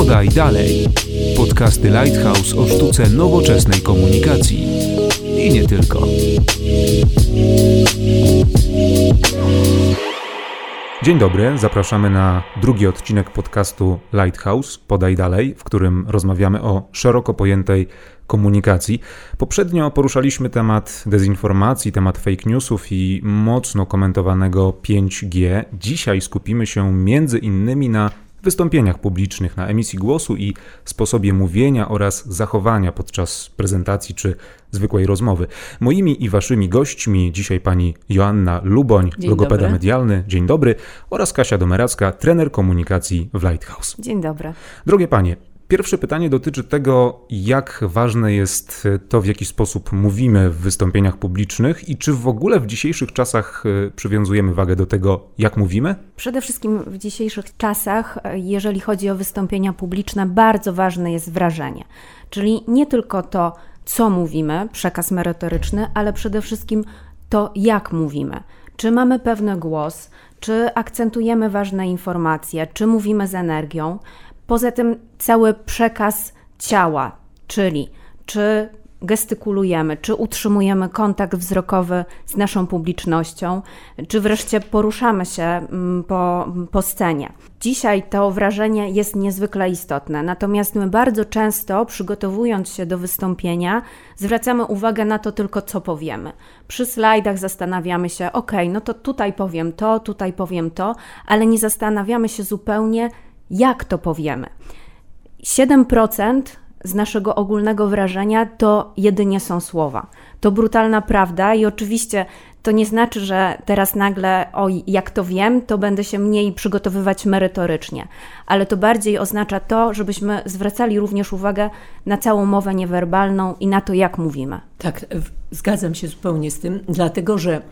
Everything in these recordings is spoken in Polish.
Podaj dalej. Podcasty Lighthouse o sztuce nowoczesnej komunikacji. I nie tylko. Dzień dobry, zapraszamy na drugi odcinek podcastu Lighthouse Podaj dalej, w którym rozmawiamy o szeroko pojętej komunikacji. Poprzednio poruszaliśmy temat dezinformacji, temat fake newsów i mocno komentowanego 5G. Dzisiaj skupimy się między innymi na wystąpieniach publicznych, na emisji głosu i sposobie mówienia oraz zachowania podczas prezentacji czy zwykłej rozmowy. Moimi i waszymi gośćmi dzisiaj pani Joanna Luboń, Dzień logopeda dobry. medialny, dzień dobry, oraz Kasia Domeracka, trener komunikacji w Lighthouse. Dzień dobry. Drogie panie, pierwsze pytanie dotyczy tego, jak ważne jest to, w jaki sposób mówimy w wystąpieniach publicznych i czy w ogóle w dzisiejszych czasach e, przywiązujemy wagę do tego, jak mówimy? Przede wszystkim w dzisiejszych czasach, e, jeżeli chodzi o wystąpienia publiczne, bardzo ważne jest wrażenie. Czyli nie tylko to, co mówimy, przekaz merytoryczny, ale przede wszystkim to, jak mówimy. Czy mamy pewny głos, czy akcentujemy ważne informacje, czy mówimy z energią. Poza tym cały przekaz ciała, czyli czy gestykulujemy, czy utrzymujemy kontakt wzrokowy z naszą publicznością, czy wreszcie poruszamy się mm, po, po scenie. Dzisiaj to wrażenie jest niezwykle istotne, natomiast my bardzo często, przygotowując się do wystąpienia, zwracamy uwagę na to tylko, co powiemy. Przy slajdach zastanawiamy się, ok, no to tutaj powiem to, tutaj powiem to, ale nie zastanawiamy się zupełnie, jak to powiemy. 7% z naszego ogólnego wrażenia to jedynie są słowa. To brutalna prawda i oczywiście to nie znaczy, że teraz nagle, oj, jak to wiem, to będę się mniej przygotowywać merytorycznie, ale to bardziej oznacza to, żebyśmy zwracali również uwagę na całą mowę niewerbalną i na to, jak mówimy. Tak, zgadzam się zupełnie z tym, dlatego że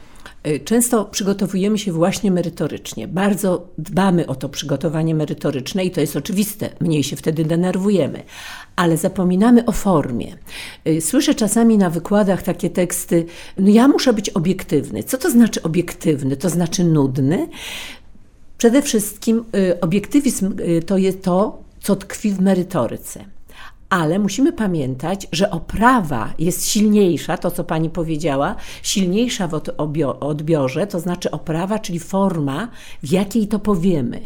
y, często przygotowujemy się właśnie merytorycznie. Bardzo dbamy o to przygotowanie merytoryczne i to jest oczywiste, mniej się wtedy denerwujemy, ale zapominamy o formie. Y, Słyszę czasami na wykładach takie teksty, no ja muszę być obiektywny. Co to znaczy obiektywny? To znaczy nudny? Przede wszystkim y, obiektywizm y, to jest to, co tkwi w merytoryce. Ale musimy pamiętać, że oprawa jest silniejsza, to co pani powiedziała, silniejsza w odbiorze, to znaczy oprawa, czyli forma, w jakiej to powiemy.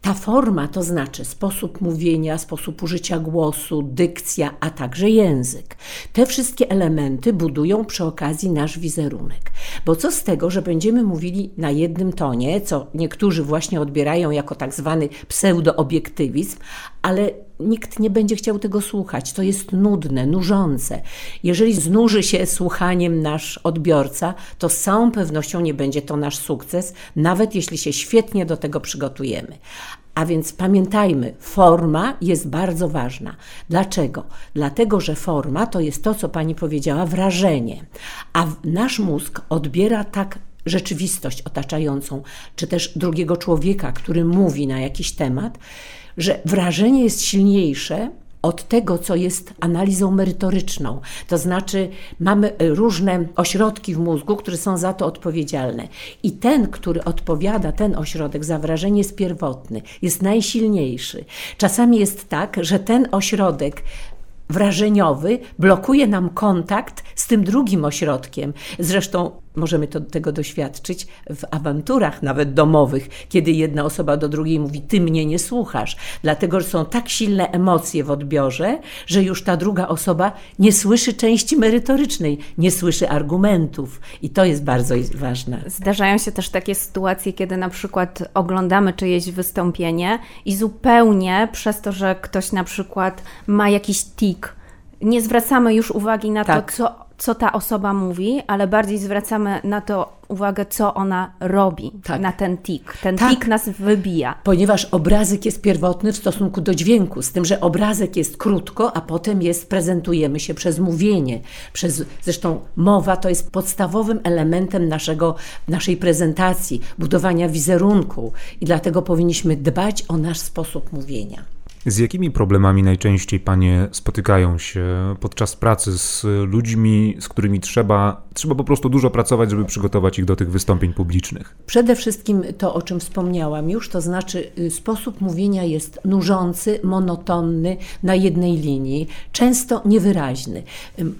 Ta forma to znaczy sposób mówienia, sposób użycia głosu, dykcja, a także język. Te wszystkie elementy budują przy okazji nasz wizerunek. Bo co z tego, że będziemy mówili na jednym tonie, co niektórzy właśnie odbierają jako tak zwany pseudoobiektywizm, ale nikt nie będzie chciał tego słuchać. To jest nudne, nużące. Jeżeli znuży się słuchaniem nasz odbiorca, to z całą pewnością nie będzie to nasz sukces, nawet jeśli się świetnie do tego przygotujemy. A więc pamiętajmy, forma jest bardzo ważna. Dlaczego? Dlatego, że forma to jest to, co pani powiedziała, wrażenie. A nasz mózg odbiera tak rzeczywistość otaczającą, czy też drugiego człowieka, który mówi na jakiś temat, że wrażenie jest silniejsze od tego, co jest analizą merytoryczną. To znaczy, mamy różne ośrodki w mózgu, które są za to odpowiedzialne. I ten, który odpowiada, ten ośrodek za wrażenie jest pierwotny, jest najsilniejszy. Czasami jest tak, że ten ośrodek wrażeniowy blokuje nam kontakt z tym drugim ośrodkiem. Zresztą możemy to, tego doświadczyć w awanturach nawet domowych, kiedy jedna osoba do drugiej mówi: Ty mnie nie słuchasz, dlatego że są tak silne emocje w odbiorze, że już ta druga osoba nie słyszy części merytorycznej, nie słyszy argumentów. I to jest bardzo ważne. Zdarzają się też takie sytuacje, kiedy na przykład oglądamy czyjeś wystąpienie i zupełnie przez to, że ktoś na przykład ma jakiś tik, nie zwracamy już uwagi na Tak. to, co, co ta osoba mówi, ale bardziej zwracamy na to uwagę, co ona robi, Tak. na ten tik. Ten Tak. tik nas wybija. Ponieważ obrazek jest pierwotny w stosunku do dźwięku, z tym, że obrazek jest krótko, a potem jest, prezentujemy się przez mówienie. Przez, zresztą mowa to jest podstawowym elementem naszego, naszej prezentacji, budowania wizerunku i dlatego powinniśmy dbać o nasz sposób mówienia. Z jakimi problemami najczęściej panie spotykają się podczas pracy z ludźmi, z którymi trzeba, trzeba po prostu dużo pracować, żeby przygotować ich do tych wystąpień publicznych? Przede wszystkim to, o czym wspomniałam już, to znaczy y, sposób mówienia jest nużący, monotonny, na jednej linii, często niewyraźny.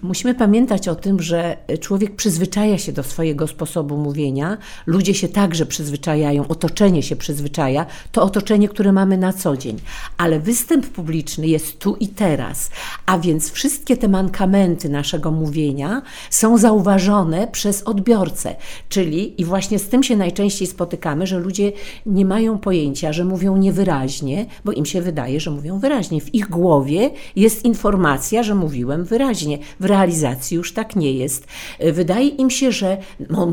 Musimy pamiętać o tym, że człowiek przyzwyczaja się do swojego sposobu mówienia, ludzie się także przyzwyczajają, otoczenie się przyzwyczaja, to otoczenie, które mamy na co dzień, ale występ publiczny jest tu i teraz, a więc wszystkie te mankamenty naszego mówienia są zauważone przez odbiorcę, czyli i właśnie z tym się najczęściej spotykamy, że ludzie nie mają pojęcia, że mówią niewyraźnie, bo im się wydaje, że mówią wyraźnie. W ich głowie jest informacja, że mówiłem wyraźnie. W realizacji już tak nie jest. Wydaje im się, że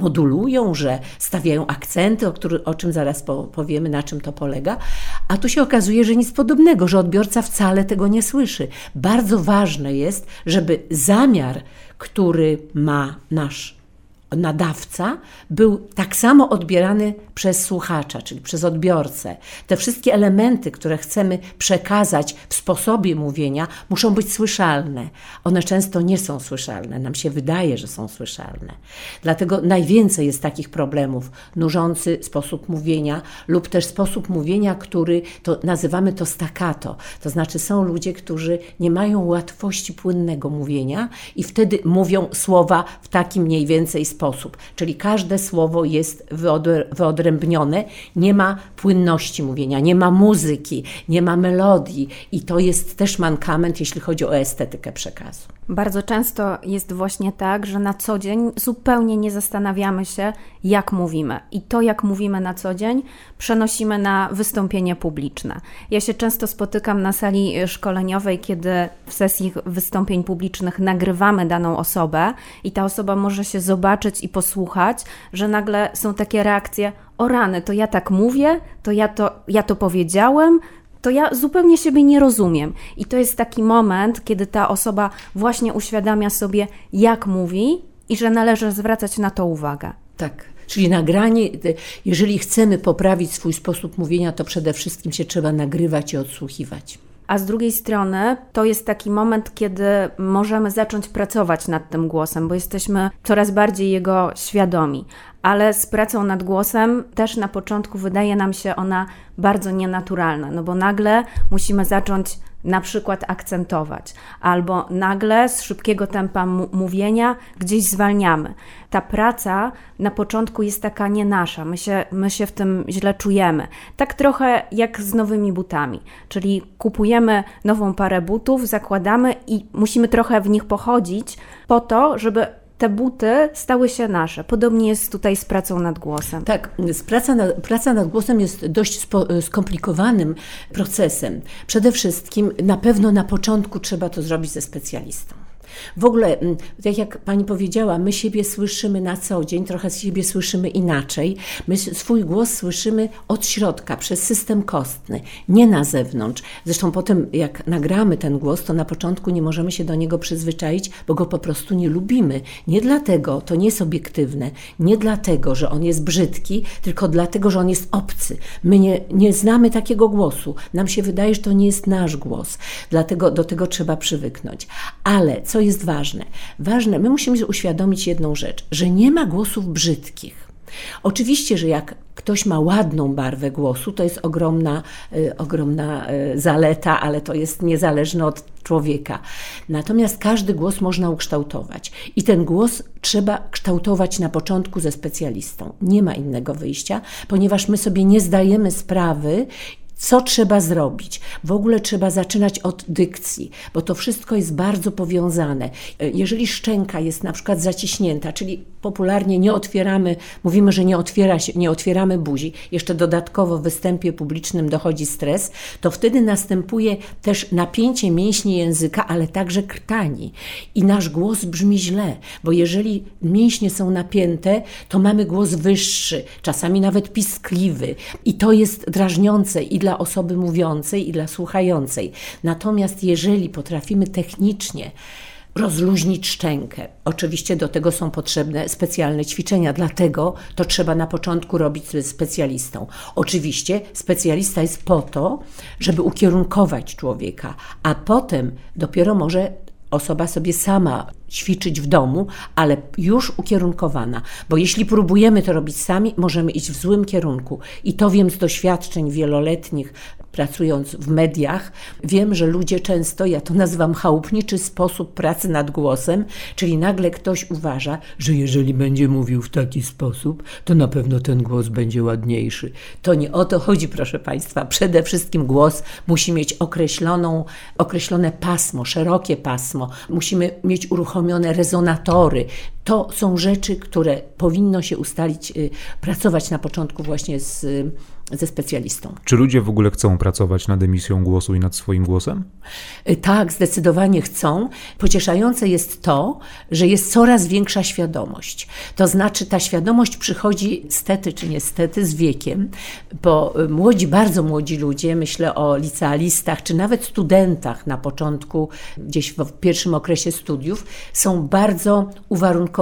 modulują, że stawiają akcenty, o, który, o czym zaraz powiemy, na czym to polega, a tu się okazuje, że nic podobnego, że odbiorca wcale tego nie słyszy. Bardzo ważne jest, żeby zamiar, który ma nasz nadawca był tak samo odbierany przez słuchacza, czyli przez odbiorcę. Te wszystkie elementy, które chcemy przekazać w sposobie mówienia, muszą być słyszalne. One często nie są słyszalne, nam się wydaje, że są słyszalne. Dlatego najwięcej jest takich problemów. Nużący sposób mówienia lub też sposób mówienia, który to nazywamy to staccato. To znaczy są ludzie, którzy nie mają łatwości płynnego mówienia i wtedy mówią słowa w takim mniej więcej sposób sposób, czyli każde słowo jest wyodrębnione, nie ma płynności mówienia, nie ma muzyki, nie ma melodii i to jest też mankament, jeśli chodzi o estetykę przekazu. Bardzo często jest właśnie tak, że na co dzień zupełnie nie zastanawiamy się, jak mówimy. I to, jak mówimy na co dzień, przenosimy na wystąpienie publiczne. Ja się często spotykam na sali szkoleniowej, kiedy w sesji wystąpień publicznych nagrywamy daną osobę i ta osoba może się zobaczyć i posłuchać, że nagle są takie reakcje: O rany, to ja tak mówię, to ja to, ja to powiedziałem, to ja zupełnie siebie nie rozumiem. I to jest taki moment, kiedy ta osoba właśnie uświadamia sobie, jak mówi i że należy zwracać na to uwagę. Tak. Czyli nagranie, jeżeli chcemy poprawić swój sposób mówienia, to przede wszystkim się trzeba nagrywać i odsłuchiwać. A z drugiej strony to jest taki moment, kiedy możemy zacząć pracować nad tym głosem, bo jesteśmy coraz bardziej jego świadomi. Ale z pracą nad głosem też na początku wydaje nam się ona bardzo nienaturalna, no bo nagle musimy zacząć na przykład akcentować, albo nagle z szybkiego tempa mówienia gdzieś zwalniamy. Ta praca na początku jest taka nie nasza, my się, my się w tym źle czujemy. Tak trochę jak z nowymi butami, czyli kupujemy nową parę butów, zakładamy i musimy trochę w nich pochodzić po to, żeby te buty stały się nasze. Podobnie jest tutaj z pracą nad głosem. Tak, praca nad, praca nad głosem jest dość spo, skomplikowanym procesem. Przede wszystkim na pewno na początku trzeba to zrobić ze specjalistą. W ogóle, mm, tak jak pani powiedziała, my siebie słyszymy na co dzień, trochę siebie słyszymy inaczej. My swój głos słyszymy od środka, przez system kostny, nie na zewnątrz. Zresztą potem, jak nagramy ten głos, to na początku nie możemy się do niego przyzwyczaić, bo go po prostu nie lubimy. Nie dlatego, to nie jest obiektywne, nie dlatego, że on jest brzydki, tylko dlatego, że on jest obcy. My nie, nie znamy takiego głosu. Nam się wydaje, że to nie jest nasz głos. Dlatego do tego trzeba przywyknąć. Ale co jest ważne? Ważne, my musimy uświadomić jedną rzecz, że nie ma głosów brzydkich. Oczywiście, że jak ktoś ma ładną barwę głosu, to jest ogromna, y, ogromna y, zaleta, ale to jest niezależne od człowieka. Natomiast każdy głos można ukształtować i ten głos trzeba kształtować na początku ze specjalistą. Nie ma innego wyjścia, ponieważ my sobie nie zdajemy sprawy co trzeba zrobić? W ogóle trzeba zaczynać od dykcji, bo to wszystko jest bardzo powiązane. Jeżeli szczęka jest na przykład zaciśnięta, czyli popularnie nie otwieramy, mówimy, że nie, otwiera się, nie otwieramy buzi, jeszcze dodatkowo w występie publicznym dochodzi stres, to wtedy następuje też napięcie mięśni języka, ale także krtani. I nasz głos brzmi źle, bo jeżeli mięśnie są napięte, to mamy głos wyższy, czasami nawet piskliwy i to jest drażniące i dla osoby mówiącej, i dla słuchającej. Natomiast jeżeli potrafimy technicznie rozluźnić szczękę. Oczywiście do tego są potrzebne specjalne ćwiczenia, dlatego to trzeba na początku robić ze specjalistą. Oczywiście specjalista jest po to, żeby ukierunkować człowieka, a potem dopiero może osoba sobie sama ćwiczyć w domu, ale już ukierunkowana. Bo jeśli próbujemy to robić sami, możemy iść w złym kierunku. I to wiem z doświadczeń wieloletnich, pracując w mediach, wiem, że ludzie często, ja to nazywam chałupniczy sposób pracy nad głosem, czyli nagle ktoś uważa, że jeżeli będzie mówił w taki sposób, to na pewno ten głos będzie ładniejszy. To nie o to chodzi, proszę Państwa. Przede wszystkim głos musi mieć określoną, określone pasmo, szerokie pasmo. Musimy mieć uruchomione rezonatory. To są rzeczy, które powinno się ustalić, y, pracować na początku właśnie z ze specjalistą. Czy ludzie w ogóle chcą pracować nad emisją głosu i nad swoim głosem? Y, tak, zdecydowanie chcą. Pocieszające jest to, że jest coraz większa świadomość. To znaczy, ta świadomość przychodzi stety czy niestety z wiekiem, bo y, młodzi, bardzo młodzi ludzie, myślę o licealistach, czy nawet studentach na początku, gdzieś w pierwszym okresie studiów, są bardzo uwarunkowani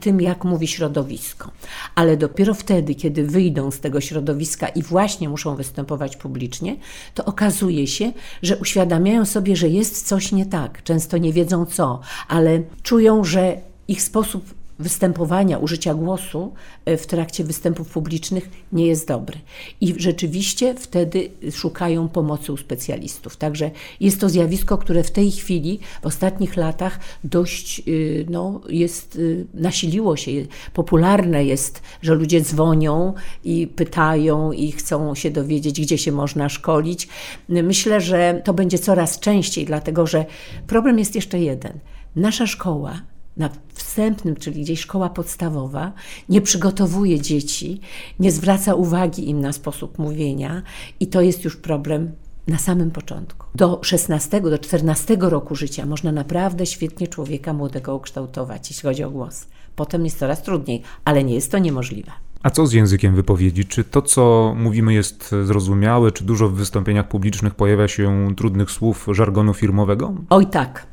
tym, jak mówi środowisko. Ale dopiero wtedy, kiedy wyjdą z tego środowiska i właśnie muszą występować publicznie, to okazuje się, że uświadamiają sobie, że jest coś nie tak. Często nie wiedzą co, ale czują, że ich sposób występowania, użycia głosu e, w trakcie występów publicznych nie jest dobry. I rzeczywiście wtedy szukają pomocy u specjalistów. Także jest to zjawisko, które w tej chwili, w ostatnich latach dość y, no, jest, y, nasiliło się. Popularne jest, że ludzie dzwonią i pytają i chcą się dowiedzieć, gdzie się można szkolić. Myślę, że to będzie coraz częściej, dlatego że problem jest jeszcze jeden. Nasza szkoła na wstępnym, czyli gdzieś szkoła podstawowa, nie przygotowuje dzieci, nie zwraca uwagi im na sposób mówienia i to jest już problem na samym początku. Do 16, do 14 roku życia można naprawdę świetnie człowieka młodego ukształtować, jeśli chodzi o głos. Potem jest coraz trudniej, ale nie jest to niemożliwe. A co z językiem wypowiedzi? Czy to, co mówimy, jest zrozumiałe? Czy dużo w wystąpieniach publicznych pojawia się trudnych słów żargonu firmowego? Oj tak.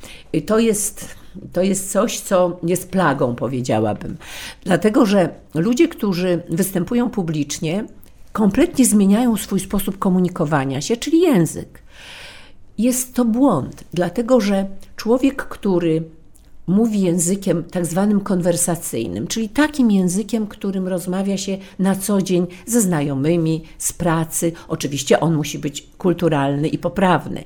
To jest to jest coś, co jest plagą, powiedziałabym. Dlatego, że ludzie, którzy występują publicznie, kompletnie zmieniają swój sposób komunikowania się, czyli język. Jest to błąd, dlatego że człowiek, który mówi językiem tak zwanym konwersacyjnym, czyli takim językiem, którym rozmawia się na co dzień ze znajomymi, z pracy. Oczywiście on musi być kulturalny i poprawny,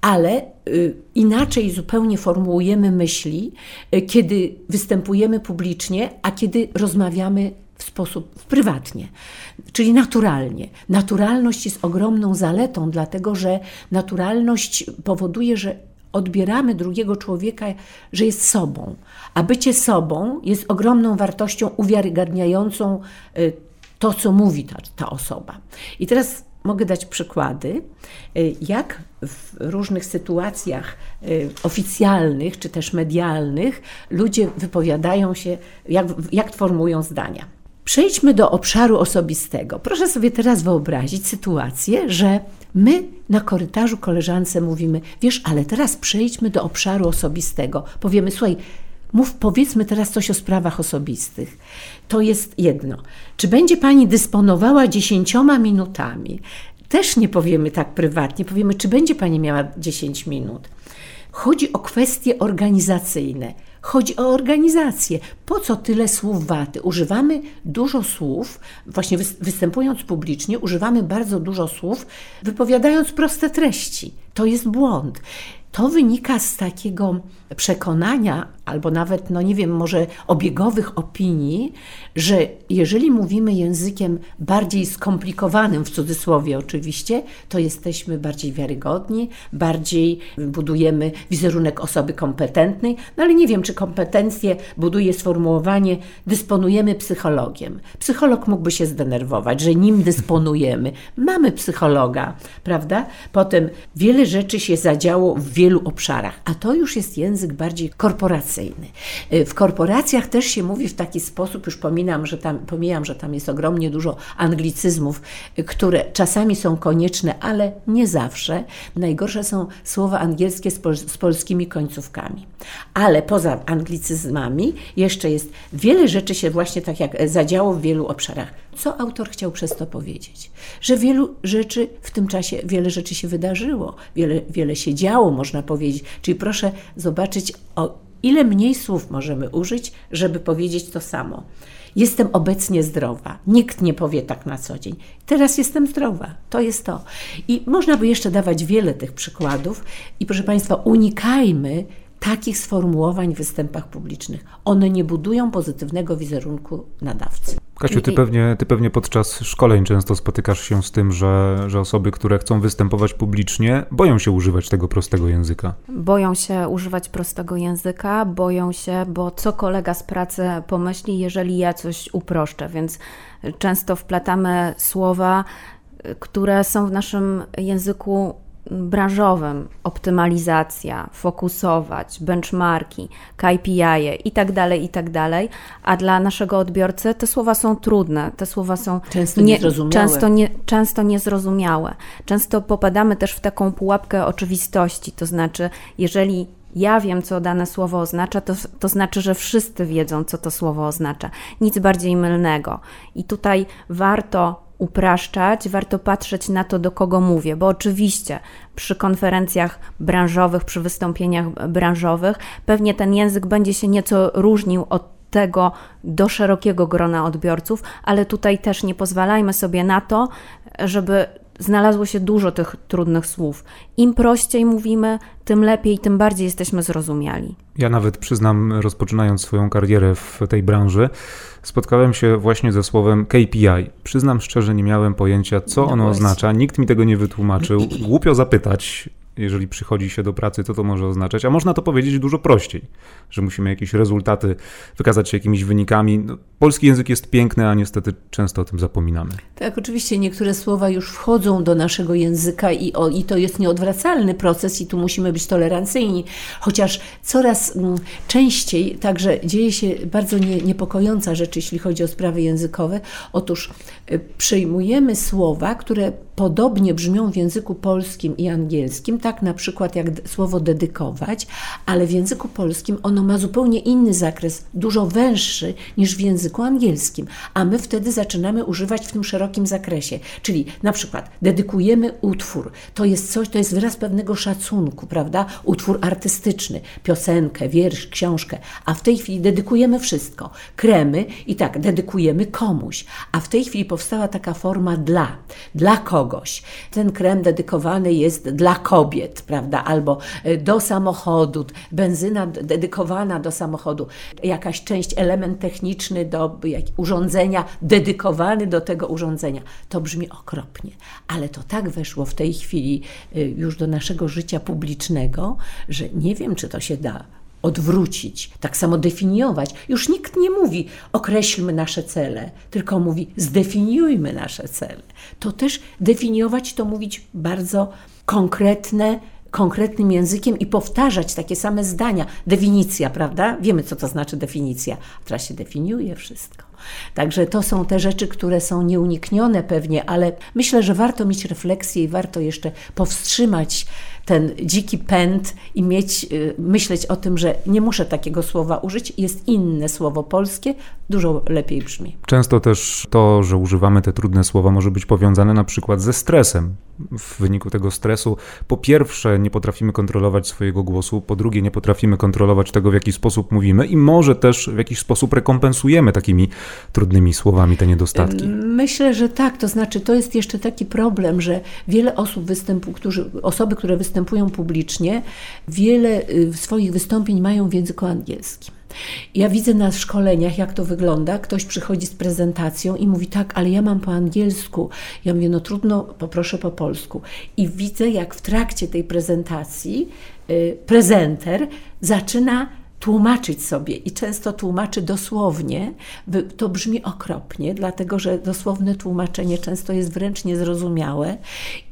ale y, inaczej zupełnie formułujemy myśli, y, kiedy występujemy publicznie, a kiedy rozmawiamy w sposób prywatnie, czyli naturalnie. Naturalność jest ogromną zaletą, dlatego że naturalność powoduje, że odbieramy drugiego człowieka, że jest sobą, a bycie sobą jest ogromną wartością uwiarygadniającą y, to, co mówi ta, ta osoba. I teraz Mogę dać przykłady, y, jak w różnych sytuacjach y, oficjalnych czy też medialnych ludzie wypowiadają się, jak, jak formują zdania. Przejdźmy do obszaru osobistego. Proszę sobie teraz wyobrazić sytuację, że my na korytarzu koleżance mówimy: Wiesz, ale teraz przejdźmy do obszaru osobistego. Powiemy: Słuchaj, Mów, powiedzmy teraz coś o sprawach osobistych. To jest jedno. Czy będzie pani dysponowała dziesięcioma minutami? Też nie powiemy tak prywatnie, powiemy, czy będzie pani miała 10 minut. Chodzi o kwestie organizacyjne. Chodzi o organizację. Po co tyle słów waty? Używamy dużo słów, właśnie występując publicznie, używamy bardzo dużo słów, wypowiadając proste treści. To jest błąd. To wynika z takiego przekonania, albo nawet, no nie wiem, może obiegowych opinii, że jeżeli mówimy językiem bardziej skomplikowanym, w cudzysłowie oczywiście, to jesteśmy bardziej wiarygodni, bardziej budujemy wizerunek osoby kompetentnej, no ale nie wiem, czy kompetencje buduje sformułowanie dysponujemy psychologiem. Psycholog mógłby się zdenerwować, że nim dysponujemy. Mamy psychologa, prawda? Potem wiele rzeczy się zadziało w wielu wielu obszarach, a to już jest język bardziej korporacyjny. Y, w korporacjach też się mówi w taki sposób, już pominam, że tam, pomijam, że tam jest ogromnie dużo anglicyzmów, y, które czasami są konieczne, ale nie zawsze. Najgorsze są słowa angielskie z, pol z polskimi końcówkami. Ale poza anglicyzmami jeszcze jest wiele rzeczy się właśnie tak jak zadziało w wielu obszarach. Co autor chciał przez to powiedzieć? Że wielu rzeczy w tym czasie, wiele rzeczy się wydarzyło, wiele, wiele się działo, można powiedzieć. Czyli proszę zobaczyć, o ile mniej słów możemy użyć, żeby powiedzieć to samo. Jestem obecnie zdrowa. Nikt nie powie tak na co dzień. Teraz jestem zdrowa. To jest to. I można by jeszcze dawać wiele tych przykładów. I proszę Państwa, unikajmy takich sformułowań w występach publicznych. One nie budują pozytywnego wizerunku nadawcy. Kasiu, ty pewnie, ty pewnie podczas szkoleń często spotykasz się z tym, że, że osoby, które chcą występować publicznie, boją się używać tego prostego języka. Boją się używać prostego języka, boją się, bo co kolega z pracy pomyśli, jeżeli ja coś uproszczę, więc często wplatamy słowa, które są w naszym języku branżowym, optymalizacja, fokusować, benchmarki, KPI i tak dalej, i tak dalej, a dla naszego odbiorcy te słowa są trudne, te słowa są często nie, niezrozumiałe. Często, nie, często niezrozumiałe. Często popadamy też w taką pułapkę oczywistości, to znaczy, jeżeli ja wiem, co dane słowo oznacza, to, to znaczy, że wszyscy wiedzą, co to słowo oznacza. Nic bardziej mylnego. I tutaj warto upraszczać, warto patrzeć na to, do kogo mówię, bo oczywiście przy konferencjach branżowych, przy wystąpieniach branżowych, pewnie ten język będzie się nieco różnił od tego do szerokiego grona odbiorców, ale tutaj też nie pozwalajmy sobie na to, żeby znalazło się dużo tych trudnych słów. Im prościej mówimy, tym lepiej, tym bardziej jesteśmy zrozumiali. Ja nawet przyznam, rozpoczynając swoją karierę w tej branży, spotkałem się właśnie ze słowem KPI. Przyznam szczerze, nie miałem pojęcia, co no ono oznacza. Nikt mi tego nie wytłumaczył. Głupio zapytać, jeżeli przychodzi się do pracy, co to może oznaczać, a można to powiedzieć dużo prościej, że musimy jakieś rezultaty wykazać się jakimiś wynikami. No, polski język jest piękny, a niestety często o tym zapominamy. Tak, oczywiście niektóre słowa już wchodzą do naszego języka i, o, i to jest nieodwracalny proces i tu musimy być tolerancyjni, chociaż coraz m, mm, częściej także dzieje się bardzo nie, niepokojąca rzecz, jeśli chodzi o sprawy językowe. Otóż y, przyjmujemy słowa, które podobnie brzmią w języku polskim i angielskim, tak na przykład jak słowo dedykować, ale w języku polskim ono ma zupełnie inny zakres, dużo węższy niż w języku angielskim, a my wtedy zaczynamy używać w tym szerokim zakresie. Czyli na przykład dedykujemy utwór, to jest coś, to jest wyraz pewnego szacunku, prawda? Utwór artystyczny, piosenkę, wiersz, książkę, a w tej chwili dedykujemy wszystko. Kremy i tak, dedykujemy komuś, a w tej chwili powstała taka forma dla. Dla kogoś. Ten krem dedykowany jest dla kobiet kobiet, prawda, albo e, do samochodu, benzyna dedykowana do samochodu, jakaś część, element techniczny do urządzenia, dedykowany do tego urządzenia. To brzmi okropnie, ale to tak weszło w tej chwili e, już do naszego życia publicznego, że nie wiem, czy to się da odwrócić, tak samo definiować. Już nikt nie mówi określmy nasze cele, tylko mówi zdefiniujmy nasze cele. To też definiować to mówić bardzo konkretne, konkretnym językiem i powtarzać takie same zdania. Definicja, prawda? Wiemy, co to znaczy definicja. Teraz się definiuje wszystko. Także to są te rzeczy, które są nieuniknione pewnie, ale myślę, że warto mieć refleksję i warto jeszcze powstrzymać ten dziki pęd i mieć, y, myśleć o tym, że nie muszę takiego słowa użyć, jest inne słowo polskie, dużo lepiej brzmi. Często też to, że używamy te trudne słowa, może być powiązane na przykład ze stresem. W wyniku tego stresu, po pierwsze, nie potrafimy kontrolować swojego głosu, po drugie, nie potrafimy kontrolować tego, w jaki sposób mówimy, i może też w jakiś sposób rekompensujemy takimi trudnymi słowami te niedostatki. Myślę, że tak. To znaczy, to jest jeszcze taki problem, że wiele osób występu, którzy, osoby, które występują publicznie, wiele y, swoich wystąpień mają w języku angielskim. Ja widzę na szkoleniach, jak to wygląda. Ktoś przychodzi z prezentacją i mówi: Tak, ale ja mam po angielsku. Ja mówię: No trudno, poproszę po polsku. I widzę, jak w trakcie tej prezentacji y, prezenter zaczyna tłumaczyć sobie i często tłumaczy dosłownie, to brzmi okropnie, dlatego że dosłowne tłumaczenie często jest wręcz niezrozumiałe.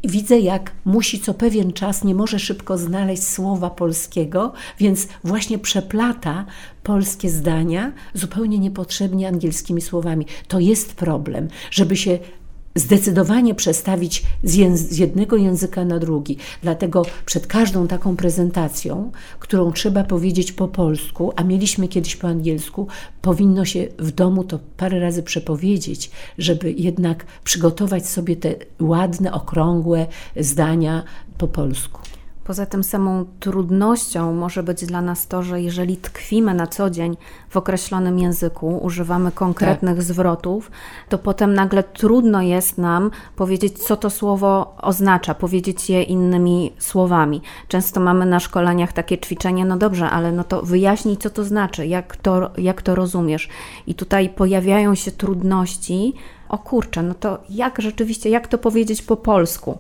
I widzę, jak musi co pewien czas, nie może szybko znaleźć słowa polskiego, więc właśnie przeplata polskie zdania zupełnie niepotrzebnie angielskimi słowami. To jest problem, żeby się zdecydowanie przestawić z, z, jednego języka na drugi. Dlatego przed każdą taką prezentacją, którą trzeba powiedzieć po polsku, a mieliśmy kiedyś po angielsku, powinno się w domu to parę razy przepowiedzieć, żeby jednak przygotować sobie te ładne, okrągłe zdania po polsku. Poza tym samą trudnością może być dla nas to, że jeżeli tkwimy na co dzień w określonym języku, używamy konkretnych tak. zwrotów, to potem nagle trudno jest nam powiedzieć, co to słowo oznacza, powiedzieć je innymi słowami. Często mamy na szkoleniach takie ćwiczenie, no dobrze, ale no to wyjaśnij, co to znaczy, jak to, jak to rozumiesz. I tutaj pojawiają się trudności, o kurczę, no to jak rzeczywiście, jak to powiedzieć po polsku,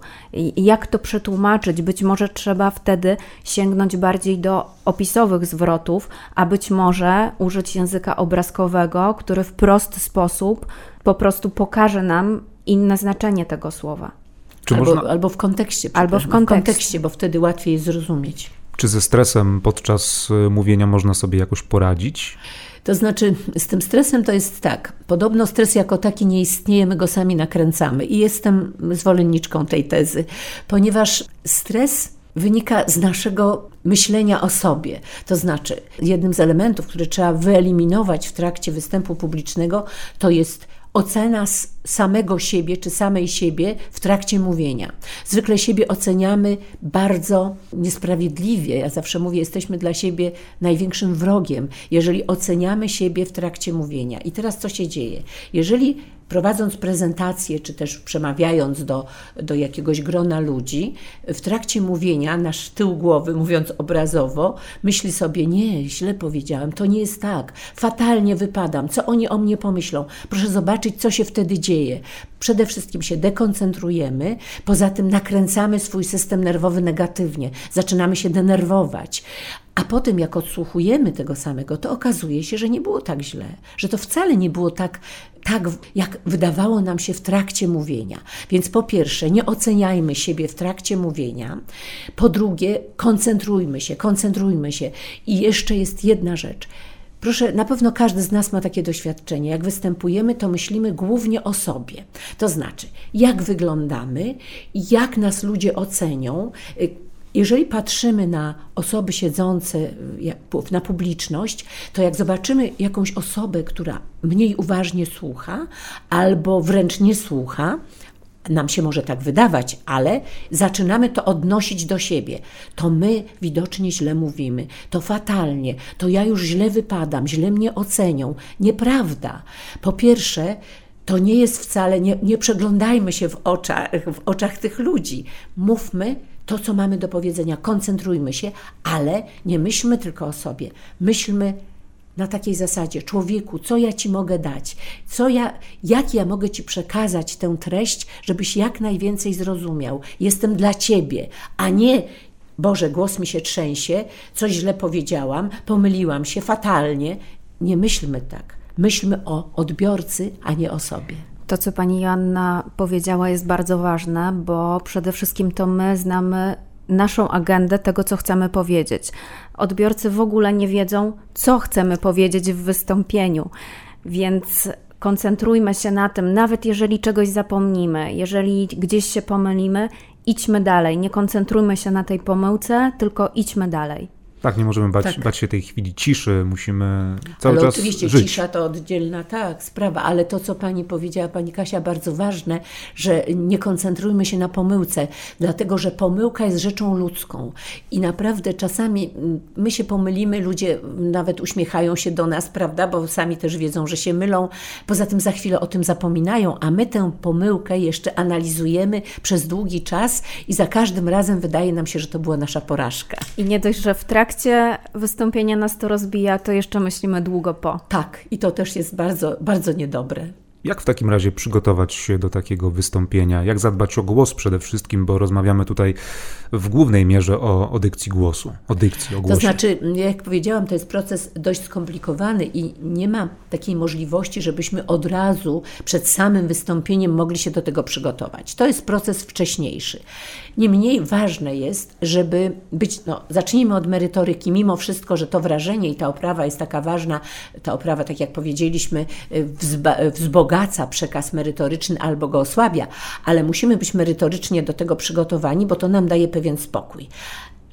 jak to przetłumaczyć? Być może trzeba wtedy sięgnąć bardziej do opisowych zwrotów, a być może użyć języka obrazkowego, który w prosty sposób po prostu pokaże nam inne znaczenie tego słowa. Albo, można... albo, w kontekście. Albo w kontekście. w kontekście, bo wtedy łatwiej jest zrozumieć. Czy ze stresem podczas y, mówienia można sobie jakoś poradzić? To znaczy, z tym stresem to jest tak. Podobno stres jako taki nie istnieje, my go sami nakręcamy. I jestem zwolenniczką tej tezy, ponieważ stres wynika z naszego myślenia o sobie. To znaczy, jednym z elementów, które trzeba wyeliminować w trakcie występu publicznego, to jest ocena samego siebie czy samej siebie w trakcie mówienia. Zwykle siebie oceniamy bardzo niesprawiedliwie. Ja zawsze mówię, jesteśmy dla siebie największym wrogiem, jeżeli oceniamy siebie w trakcie mówienia. I teraz co się dzieje? Jeżeli prowadząc prezentację, czy też przemawiając do, do jakiegoś grona ludzi, w trakcie mówienia nasz tył głowy, mówiąc obrazowo, myśli sobie: Nie, źle powiedziałem, to nie jest tak, fatalnie wypadam, co oni o mnie pomyślą. Proszę zobaczyć, co się wtedy dzieje. Przede wszystkim się dekoncentrujemy, poza tym nakręcamy swój system nerwowy negatywnie, zaczynamy się denerwować. A potem, jak odsłuchujemy tego samego, to okazuje się, że nie było tak źle, że to wcale nie było tak, tak, jak wydawało nam się w trakcie mówienia. Więc po pierwsze, nie oceniajmy siebie w trakcie mówienia. Po drugie, koncentrujmy się, koncentrujmy się. I jeszcze jest jedna rzecz. Proszę, na pewno każdy z nas ma takie doświadczenie. Jak występujemy, to myślimy głównie o sobie. To znaczy, jak wyglądamy, jak nas ludzie ocenią, jeżeli patrzymy na osoby siedzące na publiczność, to jak zobaczymy jakąś osobę, która mniej uważnie słucha albo wręcz nie słucha, nam się może tak wydawać, ale zaczynamy to odnosić do siebie. To my widocznie źle mówimy, to fatalnie, to ja już źle wypadam, źle mnie ocenią. Nieprawda. Po pierwsze, to nie jest wcale, nie, nie przeglądajmy się w oczach, w oczach tych ludzi. Mówmy to, co mamy do powiedzenia, koncentrujmy się, ale nie myślmy tylko o sobie. Myślmy na takiej zasadzie, człowieku, co ja ci mogę dać, co ja, jak ja mogę ci przekazać tę treść, żebyś jak najwięcej zrozumiał. Jestem dla ciebie, a nie Boże, głos mi się trzęsie, coś źle powiedziałam, pomyliłam się fatalnie. Nie myślmy tak. Myślmy o odbiorcy, a nie o sobie. To, co pani Joanna powiedziała, jest bardzo ważne, bo przede wszystkim to my znamy naszą agendę tego, co chcemy powiedzieć. Odbiorcy w ogóle nie wiedzą, co chcemy powiedzieć w wystąpieniu, więc koncentrujmy się na tym, nawet jeżeli czegoś zapomnimy, jeżeli gdzieś się pomylimy, idźmy dalej. Nie koncentrujmy się na tej pomyłce, tylko idźmy dalej. Tak, nie możemy bać, tak. bać się tej chwili ciszy, musimy cały ale czas oczywiście żyć. cisza to oddzielna tak, sprawa, ale to, co pani powiedziała, pani Kasia, bardzo ważne, że nie koncentrujmy się na pomyłce, dlatego, że pomyłka jest rzeczą ludzką i naprawdę czasami mm, my się pomylimy, ludzie nawet uśmiechają się do nas, prawda, bo sami też wiedzą, że się mylą, poza tym za chwilę o tym zapominają, a my tę pomyłkę jeszcze analizujemy przez długi czas i za każdym razem wydaje nam się, że to była nasza porażka. I nie dość, że w trakcie trakcie wystąpienia nas to rozbija, to jeszcze myślimy długo po. Tak, i to też jest bardzo, bardzo niedobre. Jak w takim razie przygotować się do takiego wystąpienia? Jak zadbać o głos przede wszystkim, bo rozmawiamy tutaj w głównej mierze o, o dykcji głosu, o dykcji, o głosie. To znaczy, jak powiedziałam, to jest proces dość skomplikowany i nie ma takiej możliwości, żebyśmy od razu przed samym wystąpieniem mogli się do tego przygotować. To jest proces wcześniejszy. Niemniej ważne jest, żeby być, no zacznijmy od merytoryki, mimo wszystko, że to wrażenie i ta oprawa jest taka ważna, ta oprawa, tak jak powiedzieliśmy, wzbogaca przekaz merytoryczny albo go osłabia, ale musimy być merytorycznie do tego przygotowani, bo to nam daje pewien spokój.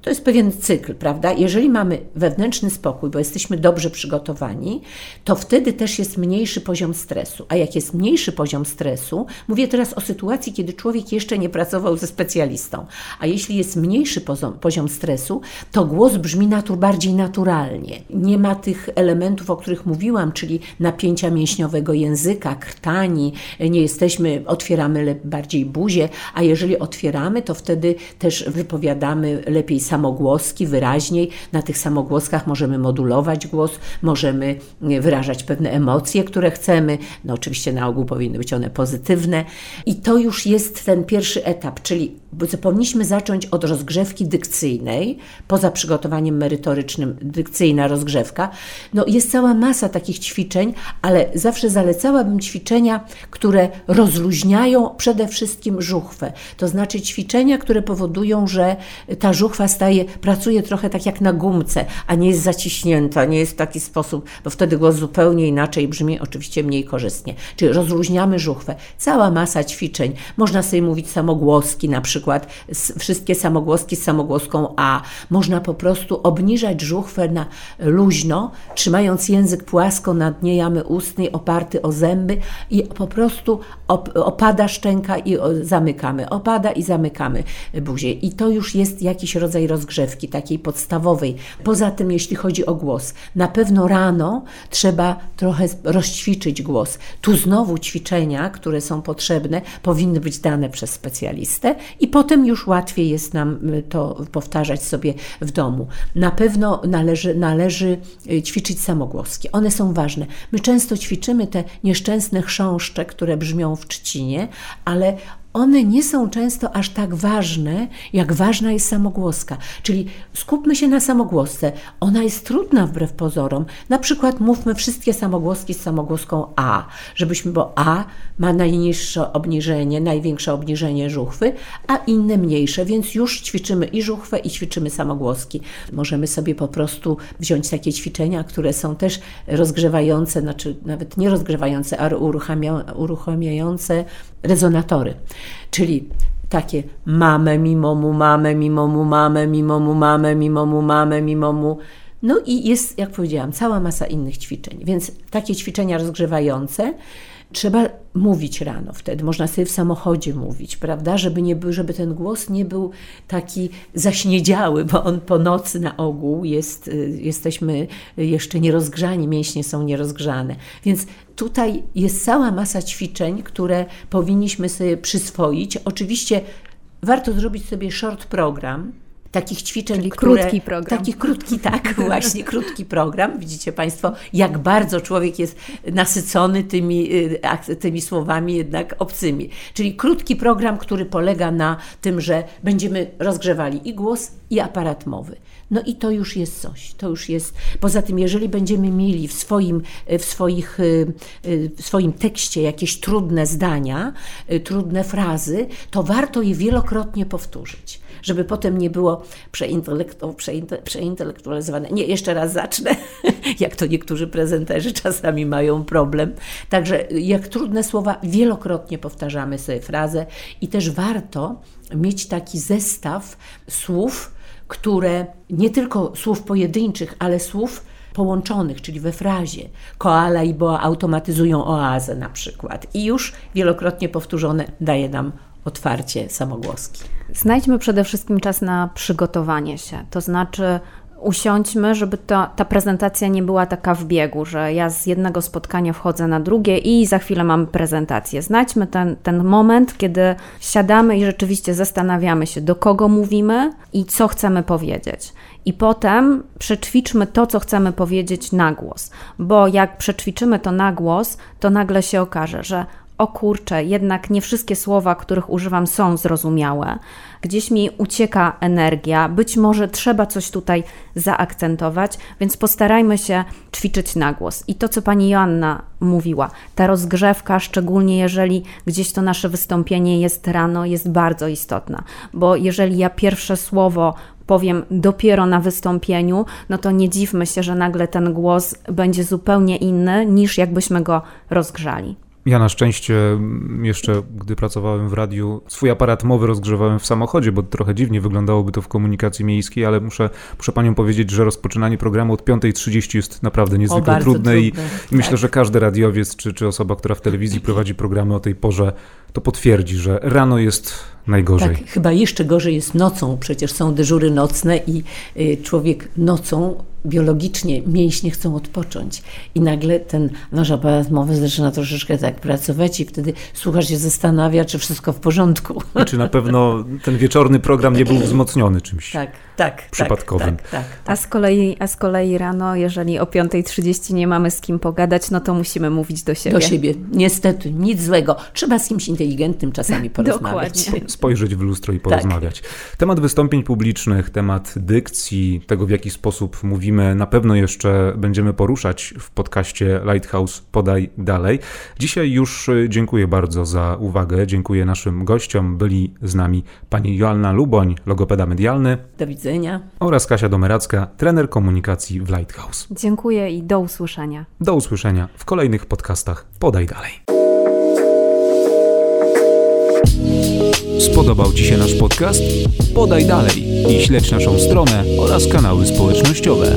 To jest pewien cykl, prawda? Jeżeli mamy wewnętrzny spokój, bo jesteśmy dobrze przygotowani, to wtedy też jest mniejszy poziom stresu. A jak jest mniejszy poziom stresu, mówię teraz o sytuacji, kiedy człowiek jeszcze nie pracował ze specjalistą, a jeśli jest mniejszy poziom, stresu, to głos brzmi natur, bardziej naturalnie. Nie ma tych elementów, o których mówiłam, czyli napięcia mięśniowego języka, krtani, nie jesteśmy, otwieramy bardziej buzię, a jeżeli otwieramy, to wtedy też wypowiadamy lepiej samogłoski wyraźniej. Na tych samogłoskach możemy modulować głos, możemy e, wyrażać pewne emocje, które chcemy. No oczywiście na ogół powinny być one pozytywne. I to już jest ten pierwszy etap, czyli powinniśmy zacząć od rozgrzewki dykcyjnej, poza przygotowaniem merytorycznym, dykcyjna rozgrzewka. No jest cała masa takich ćwiczeń, ale zawsze zalecałabym ćwiczenia, które rozluźniają przede wszystkim żuchwę. To znaczy ćwiczenia, które powodują, że ta żuchwa staje pracuje trochę tak jak na gumce, a nie jest zaciśnięta, nie jest w taki sposób, bo wtedy głos zupełnie inaczej brzmi, oczywiście mniej korzystnie. Czyli rozluźniamy żuchwę. Cała masa ćwiczeń. Można sobie mówić samogłoski, na przykład wszystkie samogłoski z samogłoską A. Można po prostu obniżać żuchwę na luźno, trzymając język płasko na dnie jamy ustnej, oparty o zęby i po prostu op opada szczęka i zamykamy. Opada i zamykamy buzię. I to już jest jakiś rodzaj rozgrzewki, takiej podstawowej. Poza tym, jeśli chodzi o głos, na pewno rano trzeba trochę rozćwiczyć głos. Tu znowu ćwiczenia, które są potrzebne, powinny być dane przez specjalistę i potem już łatwiej jest nam y, to powtarzać sobie w domu. Na pewno należy, należy y, ćwiczyć samogłoski. One są ważne. My często ćwiczymy te nieszczęsne chrząszcze, które brzmią w trzcinie, ale one nie są często aż tak ważne, jak ważna jest samogłoska. Czyli skupmy się na samogłosce. Ona jest trudna wbrew pozorom. Na przykład mówmy wszystkie samogłoski z samogłoską A, żebyśmy, bo A ma najniższe obniżenie, największe obniżenie żuchwy, a inne mniejsze, więc już ćwiczymy i żuchwę, i ćwiczymy samogłoski. Możemy sobie po prostu wziąć takie ćwiczenia, które są też rozgrzewające, znaczy nawet nie rozgrzewające, ale uruchamiające rezonatory. Czyli takie mamę, mimo mu, mamę, mimo mu, mamę, mimo mu, mamę, mimo mu, mamę, mimo mu. No i jest, jak powiedziałam, cała masa innych ćwiczeń. Więc takie ćwiczenia rozgrzewające trzeba mówić rano wtedy, można sobie w samochodzie mówić, prawda, żeby, nie był, żeby ten głos nie był taki zaśniedziały, bo on po nocy na ogół jest, y, jesteśmy jeszcze nierozgrzani, mięśnie są nierozgrzane. Więc tutaj jest cała masa ćwiczeń, które powinniśmy sobie przyswoić. Oczywiście warto zrobić sobie short program, takich ćwiczeń, Czyli które... Krótki program. Taki krótki, tak, właśnie, krótki program. Widzicie Państwo, jak bardzo człowiek jest nasycony tymi, y, tymi słowami jednak obcymi. Czyli krótki program, który polega na tym, że będziemy rozgrzewali i głos, i aparat mowy. No i to już jest coś, to już jest. Poza tym, jeżeli będziemy mieli w swoim, w swoich, y, y, w swoim tekście jakieś trudne zdania, trudne frazy, to warto je wielokrotnie powtórzyć żeby potem nie było przeintelektu, przeinte, przeintelektualizowane. Nie, jeszcze raz zacznę, jak to niektórzy prezenterzy czasami mają problem. Także jak trudne słowa, wielokrotnie powtarzamy sobie frazę i też warto mieć taki zestaw słów, które nie tylko słów pojedynczych, ale słów połączonych, czyli we frazie. Koala i boa automatyzują oazę na przykład. I już wielokrotnie powtórzone daje nam otwarcie samogłoski. Znajdźmy przede wszystkim czas na przygotowanie się, to znaczy usiądźmy, żeby to, ta prezentacja nie była taka w biegu, że ja z jednego spotkania wchodzę na drugie i za chwilę mam prezentację. Znajdźmy ten, ten moment, kiedy siadamy i rzeczywiście zastanawiamy się, do kogo mówimy i co chcemy powiedzieć. I potem przećwiczmy to, co chcemy powiedzieć na głos, bo jak przećwiczymy to na głos, to nagle się okaże, że o kurczę, jednak nie wszystkie słowa, których używam, są zrozumiałe. Gdzieś mi ucieka energia, być może trzeba coś tutaj zaakcentować, więc postarajmy się ćwiczyć na głos. I to, co pani Joanna mówiła, ta rozgrzewka, szczególnie jeżeli gdzieś to nasze wystąpienie jest rano, jest bardzo istotna, bo jeżeli ja pierwsze słowo powiem dopiero na wystąpieniu, no to nie dziwmy się, że nagle ten głos będzie zupełnie inny niż jakbyśmy go rozgrzali. Ja na szczęście jeszcze, gdy pracowałem w radiu, swój aparat mowy rozgrzewałem w samochodzie, bo trochę dziwnie wyglądałoby to w komunikacji miejskiej, ale muszę, muszę panią powiedzieć, że rozpoczynanie programu od 5.30 jest naprawdę niezwykle o, trudne, trudne i, tak. myślę, że każdy radiowiec czy, czy osoba, która w telewizji prowadzi programy o tej porze, to potwierdzi, że rano jest najgorzej. Tak, chyba jeszcze gorzej jest nocą, przecież są dyżury nocne i y, człowiek nocą biologicznie mięśnie chcą odpocząć i nagle ten nasz aparat mowy zaczyna troszeczkę tak pracować i wtedy słuchasz się zastanawia, czy wszystko w porządku. I czy na pewno ten wieczorny program nie był wzmocniony czymś tak, tak, przypadkowym. Tak, tak, a, z kolei, a z kolei rano, jeżeli o 5.30 nie mamy z kim pogadać, no to musimy mówić do siebie. Do siebie. Niestety, nic złego. Trzeba z kimś inteligentnym czasami porozmawiać. Dokładnie. Spojrzeć w lustro i porozmawiać. Tak. Temat wystąpień publicznych, temat dykcji, tego w jaki sposób mówimy, na pewno jeszcze będziemy poruszać w podcaście Lighthouse Podaj Dalej. Dzisiaj już dziękuję bardzo za uwagę. Dziękuję naszym gościom. Byli z nami pani Joanna Luboń, logopeda medialny. Do widzenia. Oraz Kasia Domeracka, trener komunikacji w Lighthouse. Dziękuję i do usłyszenia. Do usłyszenia w kolejnych podcastach Podaj Dalej. Spodobał Ci się nasz podcast? Podaj dalej i śledź naszą stronę oraz kanały społecznościowe.